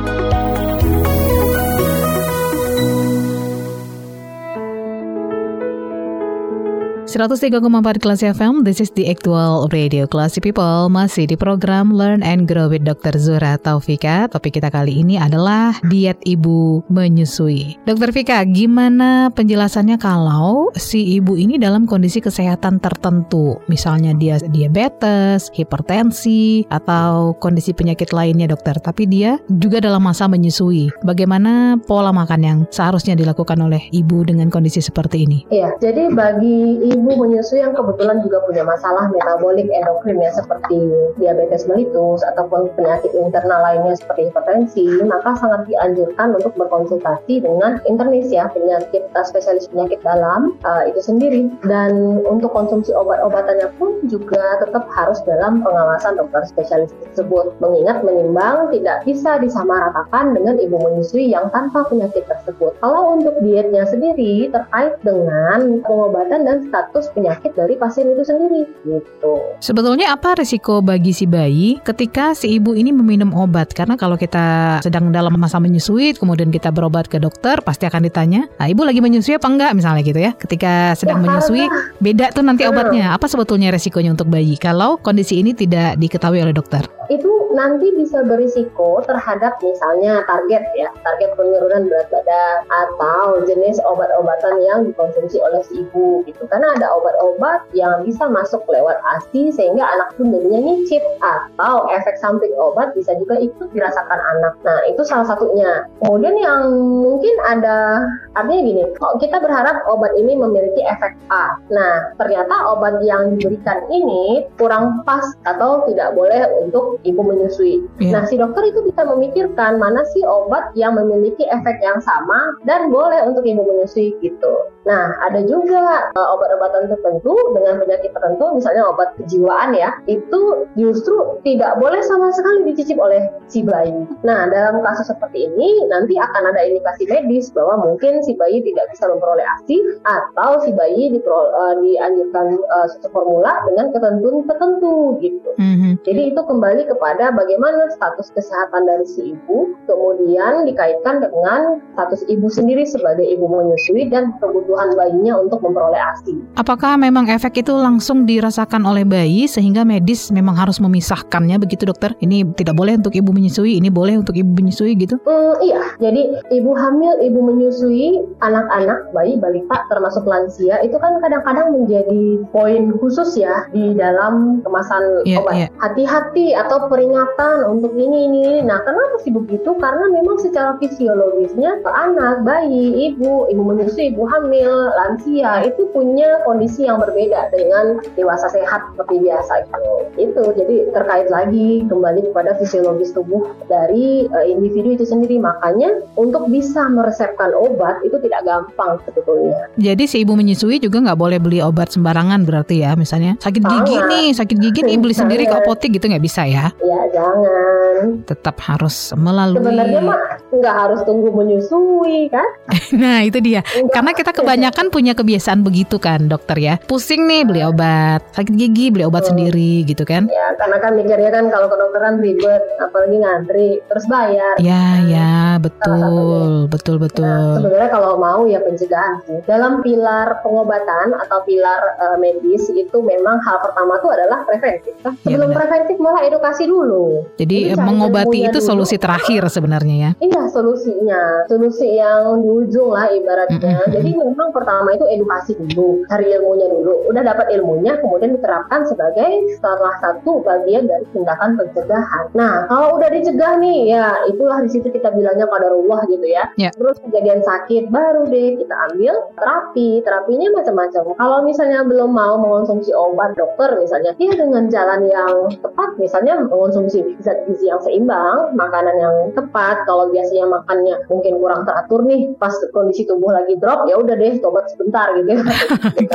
103,4 kelas FM, this is the actual radio Classy People Masih di program Learn and Grow with Dr. Zura Taufika Topik kita kali ini adalah diet ibu menyusui Dr. Vika, gimana penjelasannya kalau si ibu ini dalam kondisi kesehatan tertentu Misalnya dia diabetes, hipertensi, atau kondisi penyakit lainnya dokter Tapi dia juga dalam masa menyusui Bagaimana pola makan yang seharusnya dilakukan oleh ibu dengan kondisi seperti ini? Iya, jadi bagi ibu ibu menyusui yang kebetulan juga punya masalah metabolik endokrin ya seperti diabetes mellitus ataupun penyakit internal lainnya seperti hipertensi, maka sangat dianjurkan untuk berkonsultasi dengan internis ya penyakit uh, spesialis penyakit dalam uh, itu sendiri dan untuk konsumsi obat-obatannya pun juga tetap harus dalam pengawasan dokter spesialis tersebut. Mengingat menimbang tidak bisa disamaratakan dengan ibu menyusui yang tanpa penyakit tersebut. Kalau untuk dietnya sendiri terkait dengan pengobatan dan status status penyakit dari pasien itu sendiri gitu. Sebetulnya apa risiko bagi si bayi ketika si ibu ini meminum obat? Karena kalau kita sedang dalam masa menyusui kemudian kita berobat ke dokter pasti akan ditanya, "Ah, ibu lagi menyusui apa enggak?" misalnya gitu ya. Ketika sedang ya, menyusui karena... beda tuh nanti obatnya. Apa sebetulnya resikonya untuk bayi kalau kondisi ini tidak diketahui oleh dokter? Itu nanti bisa berisiko terhadap misalnya target ya, target penurunan berat badan atau jenis obat-obatan yang dikonsumsi oleh si ibu gitu. Karena ada obat-obat yang bisa masuk lewat ASI sehingga anak pun jadinya nyicip atau efek samping obat bisa juga ikut dirasakan anak. Nah, itu salah satunya. Kemudian yang mungkin ada artinya gini, oh, kita berharap obat ini memiliki efek A. Nah, ternyata obat yang diberikan ini kurang pas atau tidak boleh untuk ibu menyusui. Yeah. Nah, si dokter itu bisa memikirkan mana sih obat yang memiliki efek yang sama dan boleh untuk ibu menyusui gitu. Nah, ada juga uh, obat-obat obat-obatan tertentu dengan penyakit tertentu, misalnya obat kejiwaan ya, itu justru tidak boleh sama sekali dicicip oleh si bayi. Nah, dalam kasus seperti ini nanti akan ada indikasi medis bahwa mungkin si bayi tidak bisa memperoleh ASI atau si bayi uh, dianjurkan uh, susu formula dengan ketentuan tertentu gitu. Mm-hmm. Jadi itu kembali kepada bagaimana status kesehatan dari si ibu, kemudian dikaitkan dengan status ibu sendiri sebagai ibu menyusui dan kebutuhan bayinya untuk memperoleh ASI. Apakah memang efek itu langsung dirasakan oleh bayi sehingga medis memang harus memisahkannya begitu dokter? Ini tidak boleh untuk ibu menyusui, ini boleh untuk ibu menyusui gitu? Mm, iya, jadi ibu hamil, ibu menyusui, anak-anak, bayi, balita, termasuk lansia itu kan kadang-kadang menjadi poin khusus ya di dalam kemasan yeah, obat. Yeah. Hati-hati atau peringatan untuk ini ini. Nah, kenapa sih begitu? Karena memang secara fisiologisnya anak, bayi, ibu, ibu menyusui, ibu hamil, lansia itu punya kondisi yang berbeda dengan dewasa sehat seperti biasa itu. Itu jadi terkait lagi kembali kepada fisiologis tubuh dari uh, individu itu sendiri. Makanya untuk bisa meresepkan obat itu tidak gampang sebetulnya. Jadi si ibu menyusui juga nggak boleh beli obat sembarangan berarti ya, misalnya sakit gigi Sangat. nih, sakit gigi nih beli sendiri ke apotek gitu nggak bisa ya? Ya jangan. Tetap harus melalui. Sebenarnya mah nggak harus tunggu menyusui kan? nah itu dia. Enggak. Karena kita kebanyakan punya kebiasaan begitu kan dokter ya. Pusing nih beli obat, sakit gigi beli obat hmm. sendiri gitu kan? Ya karena kan mikirnya kan kalau kedokteran ribet, apalagi ngantri terus bayar. Ya kan? ya betul betul betul. Nah, sebenarnya kalau mau ya pencegahan sih. Dalam pilar pengobatan atau pilar uh, medis itu memang hal pertama itu adalah preventif. Nah, sebelum ya, preventif malah edukasi dulu. Jadi, Jadi mengobati itu dulu. solusi terakhir sebenarnya ya? Iya solusinya, solusi yang di ujung lah ibaratnya. Mm -hmm. Jadi memang pertama itu edukasi dulu, cari ilmunya dulu. Udah dapat ilmunya, kemudian diterapkan sebagai salah satu bagian dari tindakan pencegahan. Nah kalau udah dicegah nih, ya itulah di situ kita bilangnya rumah gitu ya. Yeah. Terus kejadian sakit baru deh kita ambil terapi. Terapinya macam-macam. Kalau misalnya belum mau mengonsumsi obat dokter misalnya, ya dengan jalan yang tepat, misalnya mengonsumsi zat gizi yang seimbang, makanan yang tepat. Kalau biasanya makannya mungkin kurang teratur nih, pas kondisi tubuh lagi drop, ya udah deh tobat sebentar gitu.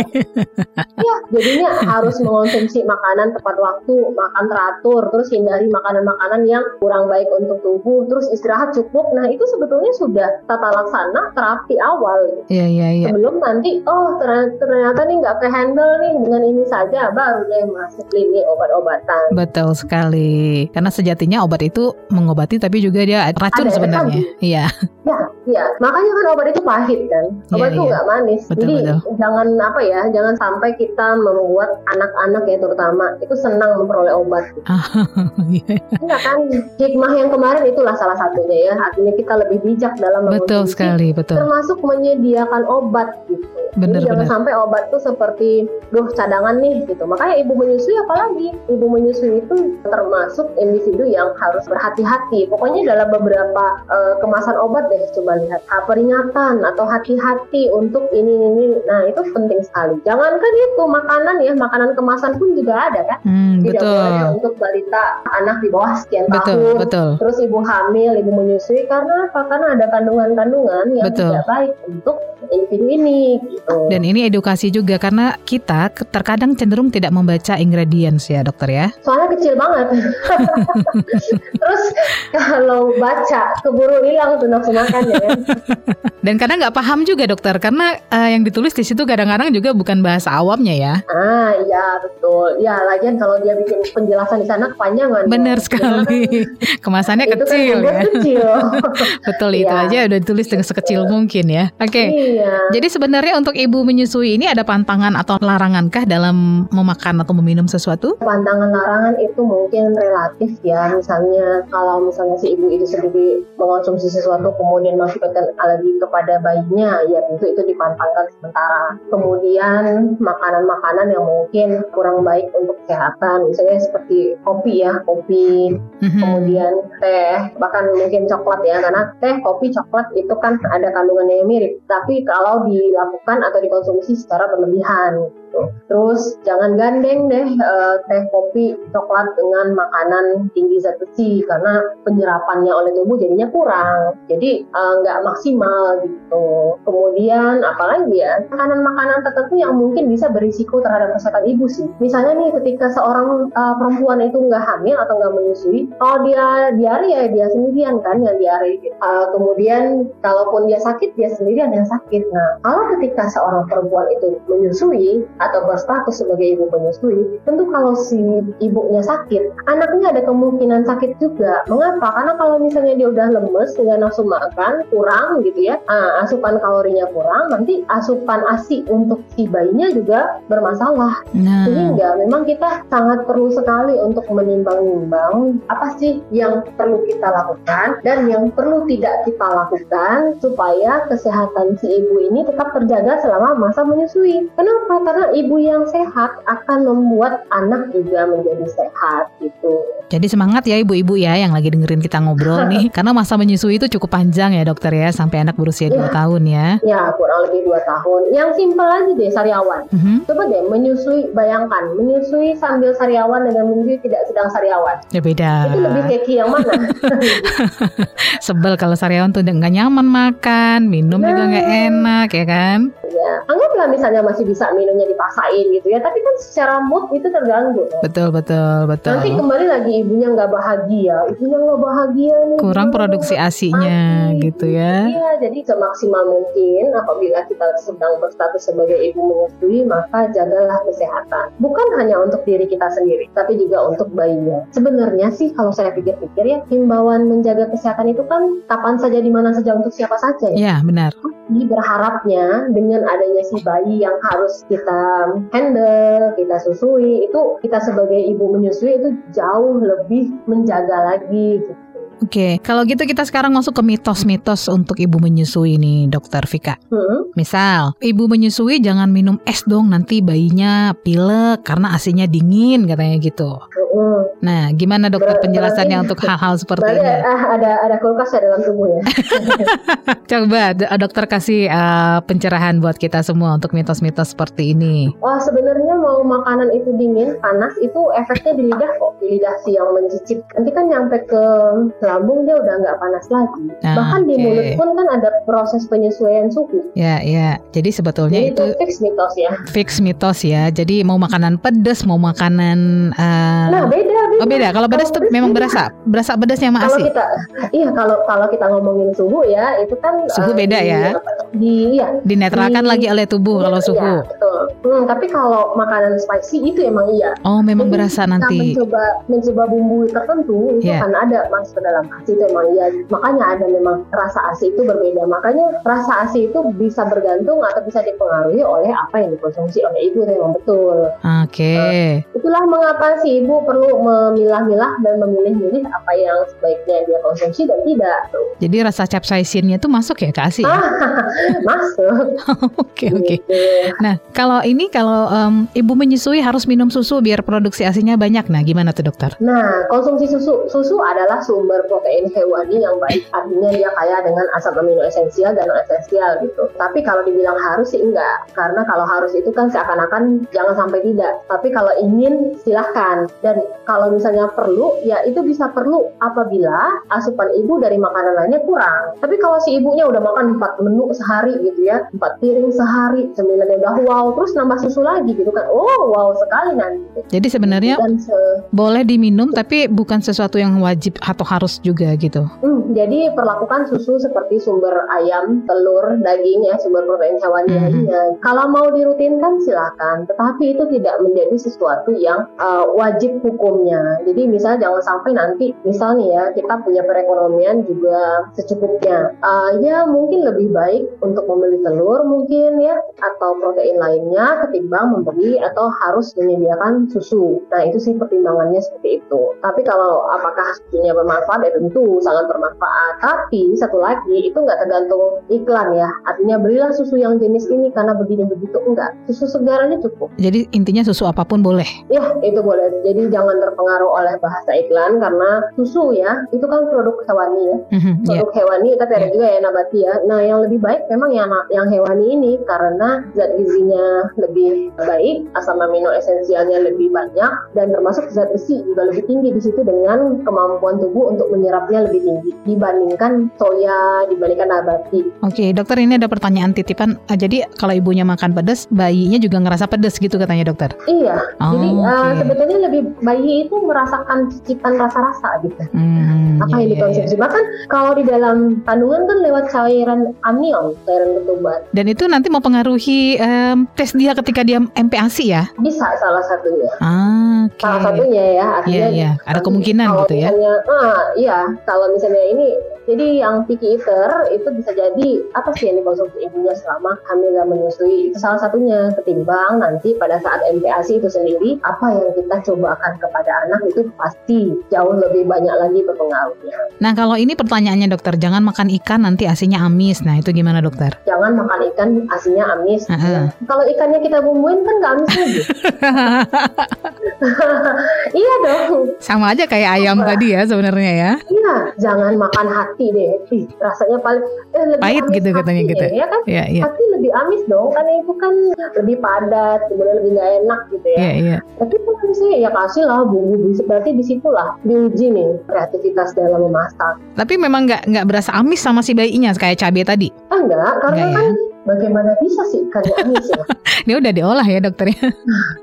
ya, jadinya harus mengonsumsi makanan tepat waktu, makan teratur, terus hindari makanan-makanan yang kurang baik untuk tubuh, terus istirahat cukup. Nah itu sebetulnya sudah tata laksana terapi awal. Iya iya iya. Sebelum nanti oh ternyata, ternyata nih nggak ke handle nih dengan ini saja baru deh masuk lini obat-obatan. Betul sekali. Karena sejatinya obat itu mengobati tapi juga dia racun Ada sebenarnya. Iya. Ya, iya. Makanya kan obat itu pahit kan. Iya, obat ya, itu nggak ya. manis. Betul, Jadi betul. jangan apa ya, jangan sampai kita membuat anak-anak ya terutama itu senang memperoleh obat. Iya. Enggak kan? Hikmah yang kemarin itulah salah satunya ya. Artinya kita lebih bijak dalam betul sekali, betul. Termasuk menyediakan obat gitu. Bener, Jadi jangan sampai obat tuh seperti duh cadangan nih gitu. Makanya ibu menyusui apalagi ibu menyusui itu termasuk individu yang harus berhati-hati. Pokoknya dalam beberapa uh, kemasan obat deh coba lihat ha, peringatan atau hati-hati untuk ini ini. Nah itu penting sekali. Jangankan itu makanan ya makanan kemasan pun juga ada kan. Hmm, Tidak betul. boleh untuk balita anak di bawah sekian betul, tahun. Betul. Terus ibu hamil, ibu menyusui karena apa? Karena ada kandungan-kandungan yang betul. tidak baik untuk individu ini. Gitu. Dan ini edukasi juga karena kita terkadang cenderung tidak membaca ingredients ya dokter ya. Soalnya kecil banget. Terus kalau baca keburu hilang tuh nafsu makan ya. Kan? Dan kadang nggak paham juga dokter karena uh, yang ditulis di situ kadang-kadang juga bukan bahasa awamnya ya. Ah iya betul. Ya lagian kalau dia bikin penjelasan di sana kepanjangan. Benar sekali. Kemasannya kan kecil kan ya. Kecil. betul itu ya. aja udah ditulis dengan sekecil mungkin ya. Oke. Okay. Iya. Jadi sebenarnya untuk ibu menyusui ini ada pantangan atau larangankah dalam memakan atau meminum sesuatu? Pantangan larangan itu mungkin relatif ya. Misalnya kalau misalnya si ibu itu sendiri mengonsumsi sesuatu kemudian mengakibatkan alergi kepada bayinya, ya tentu itu dipantangkan sementara. Kemudian makanan-makanan yang mungkin kurang baik untuk kesehatan, misalnya seperti kopi ya, kopi, mm-hmm. kemudian teh, bahkan mungkin coklat ya, karena teh, kopi, coklat itu kan ada kandungannya yang mirip. Tapi kalau dilakukan atau dikonsumsi secara berlebihan gitu. Terus jangan gandeng deh uh, teh kopi coklat dengan makanan tinggi zat besi karena penyerapannya oleh tubuh jadinya kurang. Jadi eh, nggak uh, maksimal gitu. Kemudian apalagi ya makanan-makanan tertentu yang mungkin bisa berisiko terhadap kesehatan ibu sih. Misalnya nih ketika seorang uh, perempuan itu nggak hamil atau nggak menyusui, kalau dia diare ya dia sendirian kan yang diare. Uh, kemudian kalaupun dia sakit dia sendirian yang sakit. Nah kalau ketika seorang perempuan itu menyusui atau berstatus sebagai ibu menyusui, tentu kalau si ibunya sakit, anaknya ada kemungkinan sakit juga. Mengapa? Karena kalau misalnya dia udah lemes, nggak nafsu makan, kurang gitu ya, uh, asupan kalorinya kurang, nanti asupan ASI untuk si bayinya juga bermasalah. Nah. Sehingga memang kita sangat perlu sekali untuk menimbang-nimbang apa sih yang perlu kita lakukan dan yang perlu tidak kita lakukan supaya kesehatan si ibu ini tetap terjaga selama masa menyusui. Kenapa? Karena ibu yang sehat akan membuat anak juga menjadi sehat gitu. Jadi semangat ya ibu-ibu ya yang lagi dengerin kita ngobrol nih. Karena masa menyusui itu cukup panjang ya dokter ya sampai anak berusia ya. 2 tahun ya. Ya kurang lebih 2 tahun. Yang simpel aja deh sariawan. Mhm. -huh. Coba deh menyusui bayangkan menyusui sambil sariawan dengan menyusui tidak sedang sariawan. Ya beda. Itu lebih keki yang mana? Sebel kalau sariawan tuh nggak nyaman makan, minum nah. juga nggak enak ya kan? Ya, anggaplah misalnya masih bisa minumnya dipaksain gitu ya, tapi kan secara mood itu terganggu. Betul betul betul. Nanti kembali lagi ibunya nggak bahagia, ibunya nggak bahagia nih. Kurang produksi asinya Asi. gitu ya. Iya, jadi semaksimal mungkin apabila kita sedang berstatus sebagai ibu menyusui, maka jagalah kesehatan. Bukan hanya untuk diri kita sendiri, tapi juga untuk bayinya. Sebenarnya sih kalau saya pikir-pikir ya, himbauan menjaga kesehatan itu kan kapan saja di mana saja untuk siapa saja ya. Iya, benar. Jadi berharapnya dengan adanya si bayi yang harus kita handle, kita susui, itu kita sebagai ibu menyusui itu jauh lebih menjaga lagi gitu. Oke, okay. kalau gitu kita sekarang masuk ke mitos-mitos untuk ibu menyusui nih, Dokter Vika. Hmm? Misal, ibu menyusui jangan minum es dong, nanti bayinya pilek karena asinya dingin katanya gitu. Hmm. Nah, gimana dokter Ber penjelasannya untuk hal-hal seperti ini? Ah, ada ada kulkas ya dalam tubuh ya. Coba dokter kasih uh, pencerahan buat kita semua untuk mitos-mitos seperti ini. Wah, sebenarnya mau makanan itu dingin, panas itu efeknya di lidah kok, di lidah si yang mencicip. Nanti kan nyampe ke lambung dia udah nggak panas lagi. Ah, Bahkan okay. di mulut pun kan ada proses penyesuaian suhu. Ya, ya. Jadi sebetulnya Jadi itu, itu fix mitos ya. Fix mitos ya. Jadi mau makanan pedas, mau makanan uh, Nah, beda beda. Oh beda. Kalau pedas tuh memang berasa, berasa pedasnya sama Kalau kita, iya kalau kalau kita ngomongin suhu ya, itu kan suhu uh, beda di, ya. Di iya. Dinetralkan di, lagi oleh tubuh iya, kalau suhu. Iya, betul. Hmm, tapi kalau makanan spicy itu emang iya. Oh memang Jadi, berasa nanti. Mencoba mencoba bumbu tertentu itu yeah. kan ada masuk ke dalam asi itu emang iya. Makanya ada memang rasa asi itu berbeda. Makanya rasa asi itu bisa bergantung atau bisa dipengaruhi oleh apa yang dikonsumsi oleh ibu memang betul. Oke. Okay. Uh, itulah mengapa si ibu perlu memilah-milah dan memilih-milih apa yang sebaiknya dia konsumsi dan tidak. Jadi rasa capsaicinnya itu masuk ya ke ASI? Ya? masuk. Oke oke. Okay, gitu. okay. Nah kalau ini kalau um, ibu menyusui harus minum susu biar produksi asinya banyak. Nah gimana tuh dokter? Nah konsumsi susu susu adalah sumber protein hewani yang baik. Artinya dia kaya dengan asam amino esensial dan non esensial gitu. Tapi kalau dibilang harus sih enggak. Karena kalau harus itu kan seakan-akan jangan sampai tidak. Tapi kalau ingin silahkan. Dan kalau misalnya perlu, ya itu bisa perlu apabila asupan ibu dari makanan lainnya kurang. Tapi kalau si ibunya udah makan 4 menu sehari gitu ya, 4 piring sehari, cemilannya udah wow, terus nambah susu lagi gitu kan. Oh, wow sekali nanti. Jadi sebenarnya boleh diminum tapi bukan sesuatu yang wajib atau harus juga gitu. Hmm, jadi perlakukan susu seperti sumber ayam, telur, daging ya, sumber protein hewani hmm. lainnya. Kalau mau dirutinkan silakan, tetapi itu tidak menjadi sesuatu yang uh, wajib hukumnya. Jadi misalnya jangan sampai nanti misalnya ya kita punya perekonomian juga secukupnya. Uh, ya mungkin lebih baik untuk membeli telur mungkin ya atau protein lainnya ketimbang membeli atau harus menyediakan susu. Nah itu sih pertimbangannya seperti itu. Tapi kalau apakah susunya bermanfaat ya tentu sangat bermanfaat. Tapi satu lagi itu nggak tergantung iklan ya. Artinya belilah susu yang jenis ini karena begini begitu enggak. Susu segarnya cukup. Jadi intinya susu apa pun boleh. Ya itu boleh. Jadi jangan terpengaruh oleh bahasa iklan karena susu ya itu kan produk hewani ya mm-hmm, produk yeah. hewani tapi ada yeah. juga ya nabati ya nah yang lebih baik memang yang yang hewani ini karena zat gizinya lebih baik, asam amino esensialnya lebih banyak, dan termasuk zat besi juga lebih tinggi di situ dengan kemampuan tubuh untuk menyerapnya lebih tinggi dibandingkan soya, dibandingkan nabati. Oke, dokter ini ada pertanyaan titipan. Ah, jadi kalau ibunya makan pedas, bayinya juga ngerasa pedas gitu katanya dokter? Iya. Oh, jadi okay. uh, sebetulnya lebih bayi itu merasakan cicipan rasa-rasa gitu. Hmm, Apa iya, yang iya, dikonsumsi? Iya. Bahkan kalau di dalam kandungan kan lewat cairan amion, cairan ketuban. Dan itu nanti mempengaruhi um, tes dia ketika dia MPASI ya? Bisa salah satunya. Ah, okay. Salah satunya ya. Artinya, iya, iya. Ada kemungkinan gitu ya? Misalnya, ah, iya. Kalau misalnya ini jadi yang picky eater itu bisa jadi apa sih yang dikonsumsi ibunya selama hamil dan menyusui itu salah satunya ketimbang nanti pada saat MPASI itu sendiri apa yang kita cobakan kepada anak itu pasti jauh lebih banyak lagi berpengaruhnya. Nah kalau ini pertanyaannya dokter jangan makan ikan nanti asinya amis. Nah itu gimana dokter? Jangan makan ikan asinya amis. Uh -huh. ya. Kalau ikannya kita bumbuin kan nggak amis lagi. iya dong. Sama aja kayak ayam apa? tadi ya sebenarnya ya. Iya, jangan makan hati hati deh. Rasanya paling eh, lebih pahit gitu katanya gitu. Ya, kan? Ya, ya. Hati lebih amis dong karena itu kan lebih padat, kemudian lebih gak enak gitu ya. Iya, iya. Tapi kalau sih ya kasih lah bumbu berarti di situlah diuji nih kreativitas dalam memasak. Tapi memang nggak nggak berasa amis sama si bayinya kayak cabai tadi? Enggak, karena enggak, kan ya? Bagaimana bisa sih ikan amis ya? Ini udah diolah ya dokternya.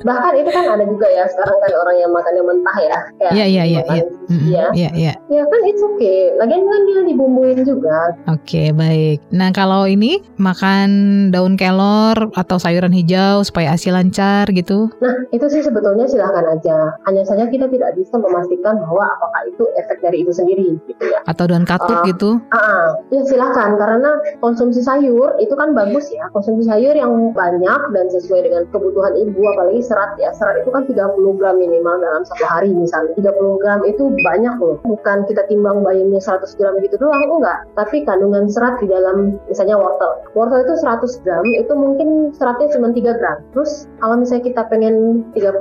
Bahkan itu kan ada juga ya sekarang kan orang yang makannya mentah ya. Iya iya iya. Iya iya. Iya iya. Ya kan itu oke. Okay. Lagian kan dia dibumbuin juga. Oke okay, baik. Nah kalau ini makan daun kelor atau sayuran hijau supaya asi lancar gitu? Nah itu sih sebetulnya silahkan aja. Hanya saja kita tidak bisa memastikan bahwa apakah itu efek dari itu sendiri gitu ya. Atau daun katut uh, gitu? Ah uh, ya silahkan karena konsumsi sayur itu kan bagus bagus ya. Konsumsi sayur yang banyak dan sesuai dengan kebutuhan ibu apalagi serat ya. Serat itu kan 30 gram minimal dalam satu hari misalnya. 30 gram itu banyak loh. Bukan kita timbang bayinya 100 gram gitu doang enggak. Tapi kandungan serat di dalam misalnya wortel. Wortel itu 100 gram itu mungkin seratnya cuma 3 gram. Terus kalau misalnya kita pengen 30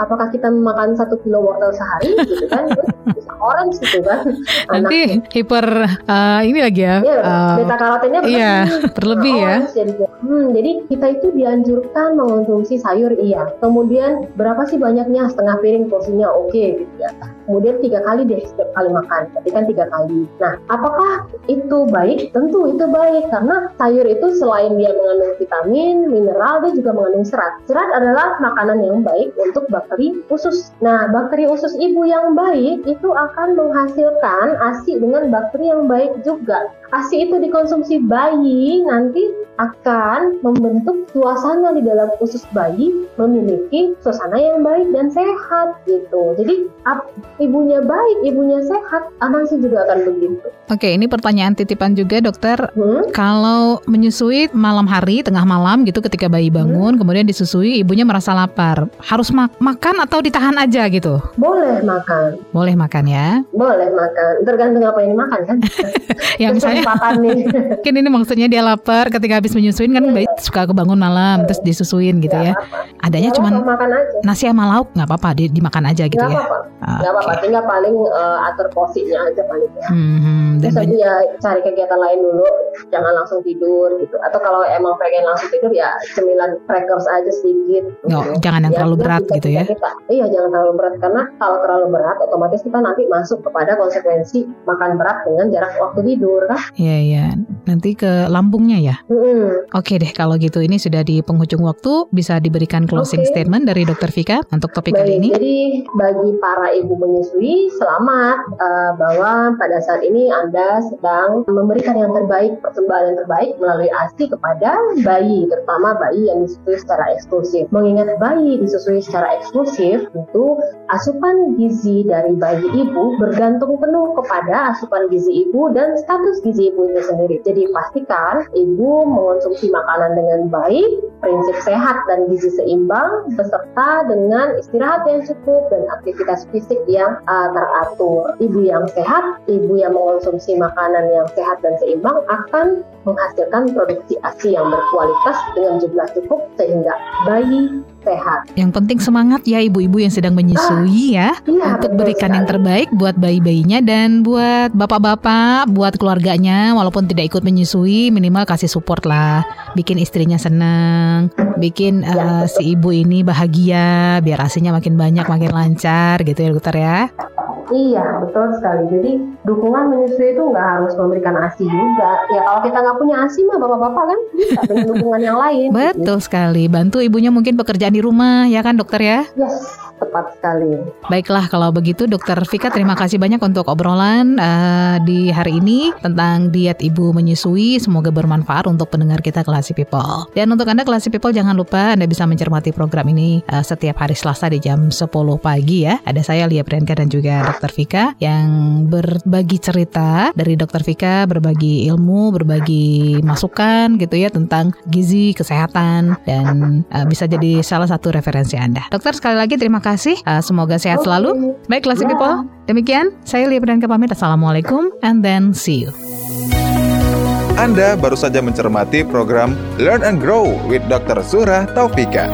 apakah kita makan satu kilo wortel sehari? Gitu kan. Bisa orange gitu kan. Nanti hiper uh, ini lagi ya, ya uh, beta karotennya iya berlebih ya jadi hmm, jadi kita itu dianjurkan mengonsumsi sayur iya. Kemudian berapa sih banyaknya? Setengah piring porsinya oke okay, gitu ya. Kemudian tiga kali deh setiap kali makan. Tapi kan tiga kali. Nah apakah itu baik? Tentu itu baik karena sayur itu selain dia mengandung vitamin mineral dia juga mengandung serat. Serat adalah makanan yang baik untuk bakteri usus. Nah bakteri usus ibu yang baik itu akan menghasilkan ASI dengan bakteri yang baik juga. ASI itu dikonsumsi bayi nanti akan membentuk suasana di dalam usus bayi memiliki suasana yang baik dan sehat gitu. Jadi ibunya baik, ibunya sehat, anak sih juga akan begitu. Oke, ini pertanyaan titipan juga dokter. Hmm? Kalau menyusui malam hari, tengah malam gitu ketika bayi bangun, hmm? kemudian disusui, ibunya merasa lapar, harus ma makan atau ditahan aja gitu? Boleh makan. Boleh makan ya? Boleh makan, tergantung apa yang dimakan kan. yang misalnya, mungkin ini maksudnya dia lapar ketika habis menyusuin kan bayi suka kebangun malam terus disusuin gitu ya. Adanya cuma nasi sama lauk nggak apa-apa di, dimakan aja gitu ya. Nggak apa-apa, tinggal paling uh, atur porsinya aja paling ya. Hmm, dan terus dia cari kegiatan lain dulu, jangan langsung tidur gitu. Atau kalau emang pengen langsung tidur ya cemilan crackers aja sedikit. Gitu. Oh, jangan yang ya, terlalu berat gitu ya. Kita, iya, jangan terlalu berat karena kalau terlalu berat otomatis kita nanti masuk kepada konsekuensi makan berat dengan jarak waktu tidur kan. Iya, iya. Nanti ke lambungnya ya. Hmm. Oke deh kalau gitu ini sudah di penghujung waktu bisa diberikan closing okay. statement dari Dokter Vika untuk topik Baik, kali ini. Jadi bagi para ibu menyusui selamat uh, bahwa pada saat ini Anda sedang memberikan yang terbaik persembahan yang terbaik melalui ASI kepada bayi terutama bayi yang disusui secara eksklusif. Mengingat bayi disusui secara eksklusif itu asupan gizi dari bayi ibu bergantung penuh kepada asupan gizi ibu dan status gizi ibu itu sendiri. Jadi pastikan ibu mengonsumsi makanan dengan baik, prinsip sehat dan gizi seimbang, beserta dengan istirahat yang cukup dan aktivitas fisik yang uh, teratur. Ibu yang sehat, ibu yang mengonsumsi makanan yang sehat dan seimbang akan menghasilkan produksi ASI yang berkualitas dengan jumlah cukup sehingga bayi sehat. Yang penting semangat ya ibu-ibu yang sedang menyusui ah, ya iya, untuk berikan sekali. yang terbaik buat bayi-bayinya dan buat bapak-bapak, buat keluarganya walaupun tidak ikut menyusui minimal kasih support lah, bikin istrinya senang, bikin ya, uh, si ibu ini bahagia biar asinya makin banyak makin lancar gitu ya dokter ya. Iya, betul sekali. Jadi dukungan menyusui itu nggak harus memberikan ASI juga. Ya kalau kita nggak punya ASI mah bapak-bapak kan bisa dengan dukungan yang lain. Betul gitu. sekali. Bantu ibunya mungkin pekerjaan di rumah ya kan dokter ya? Yes, tepat sekali. Baiklah kalau begitu dokter Vika terima kasih banyak untuk obrolan uh, di hari ini tentang diet ibu menyusui. Semoga bermanfaat untuk pendengar kita Classy People. Dan untuk Anda Classy People jangan lupa Anda bisa mencermati program ini uh, setiap hari Selasa di jam 10 pagi ya. Ada saya Lia Priyanka dan juga Dr. Vika yang berbagi cerita dari Dr. Vika, berbagi ilmu, berbagi masukan gitu ya tentang gizi, kesehatan dan uh, bisa jadi salah satu referensi Anda. Dokter sekali lagi terima kasih. Uh, semoga sehat selalu. Baik, Classy People. Demikian saya Lia Priyanka pamit. Assalamualaikum and then see you. Anda baru saja mencermati program Learn and Grow with Dr. Surah Taufika.